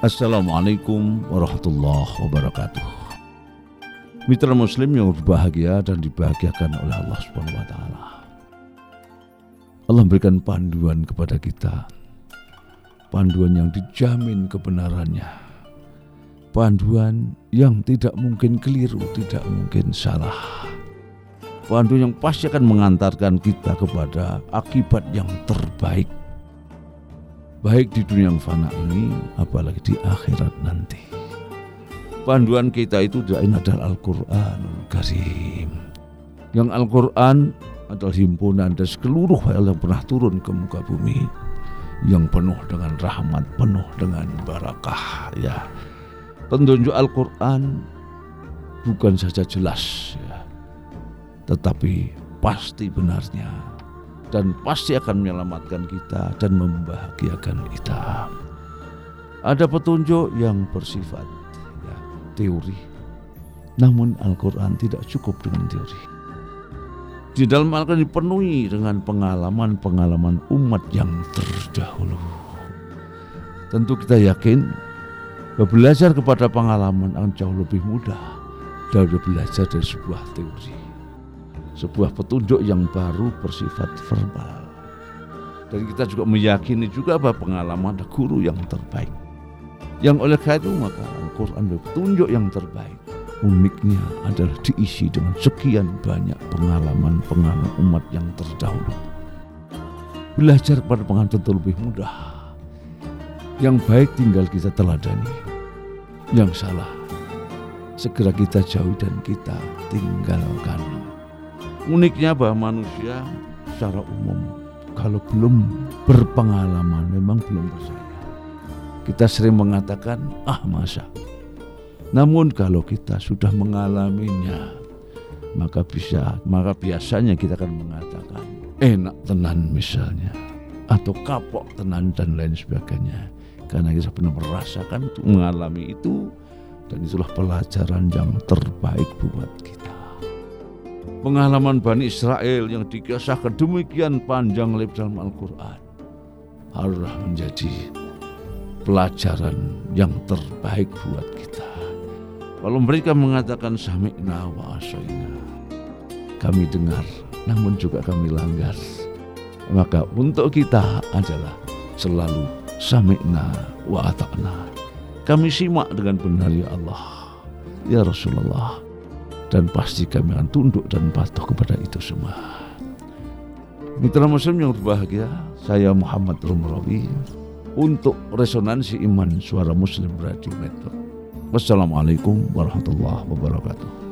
Assalamualaikum warahmatullahi wabarakatuh. Mitra Muslim yang berbahagia dan dibahagiakan oleh Allah Subhanahu wa taala. Allah memberikan panduan kepada kita. Panduan yang dijamin kebenarannya. Panduan yang tidak mungkin keliru, tidak mungkin salah. Panduan yang pasti akan mengantarkan kita kepada akibat yang terbaik baik di dunia yang fana ini apalagi di akhirat nanti. Panduan kita itu tidak adalah Al-Quran Karim. Yang Al-Quran adalah himpunan dan seluruh hal yang pernah turun ke muka bumi yang penuh dengan rahmat, penuh dengan barakah ya. Petunjuk Al-Quran bukan saja jelas ya, tetapi pasti benarnya dan pasti akan menyelamatkan kita dan membahagiakan kita. Ada petunjuk yang bersifat ya, teori, namun Al-Quran tidak cukup dengan teori. Di dalam Al-Quran dipenuhi dengan pengalaman-pengalaman umat yang terdahulu. Tentu kita yakin belajar kepada pengalaman akan jauh lebih mudah dari belajar dari sebuah teori sebuah petunjuk yang baru bersifat verbal. Dan kita juga meyakini juga bahwa pengalaman ada guru yang terbaik. Yang oleh karena itu maka Al-Quran petunjuk yang terbaik. Uniknya adalah diisi dengan sekian banyak pengalaman-pengalaman umat yang terdahulu. Belajar pada pengalaman tentu lebih mudah. Yang baik tinggal kita teladani. Yang salah segera kita jauh dan kita tinggalkan. Uniknya bahwa manusia secara umum kalau belum berpengalaman memang belum percaya. Kita sering mengatakan, ah masa. Namun kalau kita sudah mengalaminya, maka bisa, maka biasanya kita akan mengatakan enak tenan misalnya, atau kapok tenan dan lain sebagainya. Karena kita benar merasakan, mengalami itu, dan itulah pelajaran yang terbaik buat kita. Pengalaman Bani Israel yang dikisahkan demikian panjang lebar dalam Al-Quran haruslah menjadi pelajaran yang terbaik buat kita. Kalau mereka mengatakan sami'na wa asoina, kami dengar namun juga kami langgar. Maka untuk kita adalah selalu sami'na wa ata'na. Kami simak dengan benar ya Allah, ya Rasulullah dan pasti kami akan tunduk dan patuh kepada itu semua. Mitra Muslim yang berbahagia, saya Muhammad Rumrawi untuk resonansi iman suara Muslim Radio Network. Wassalamualaikum warahmatullahi wabarakatuh.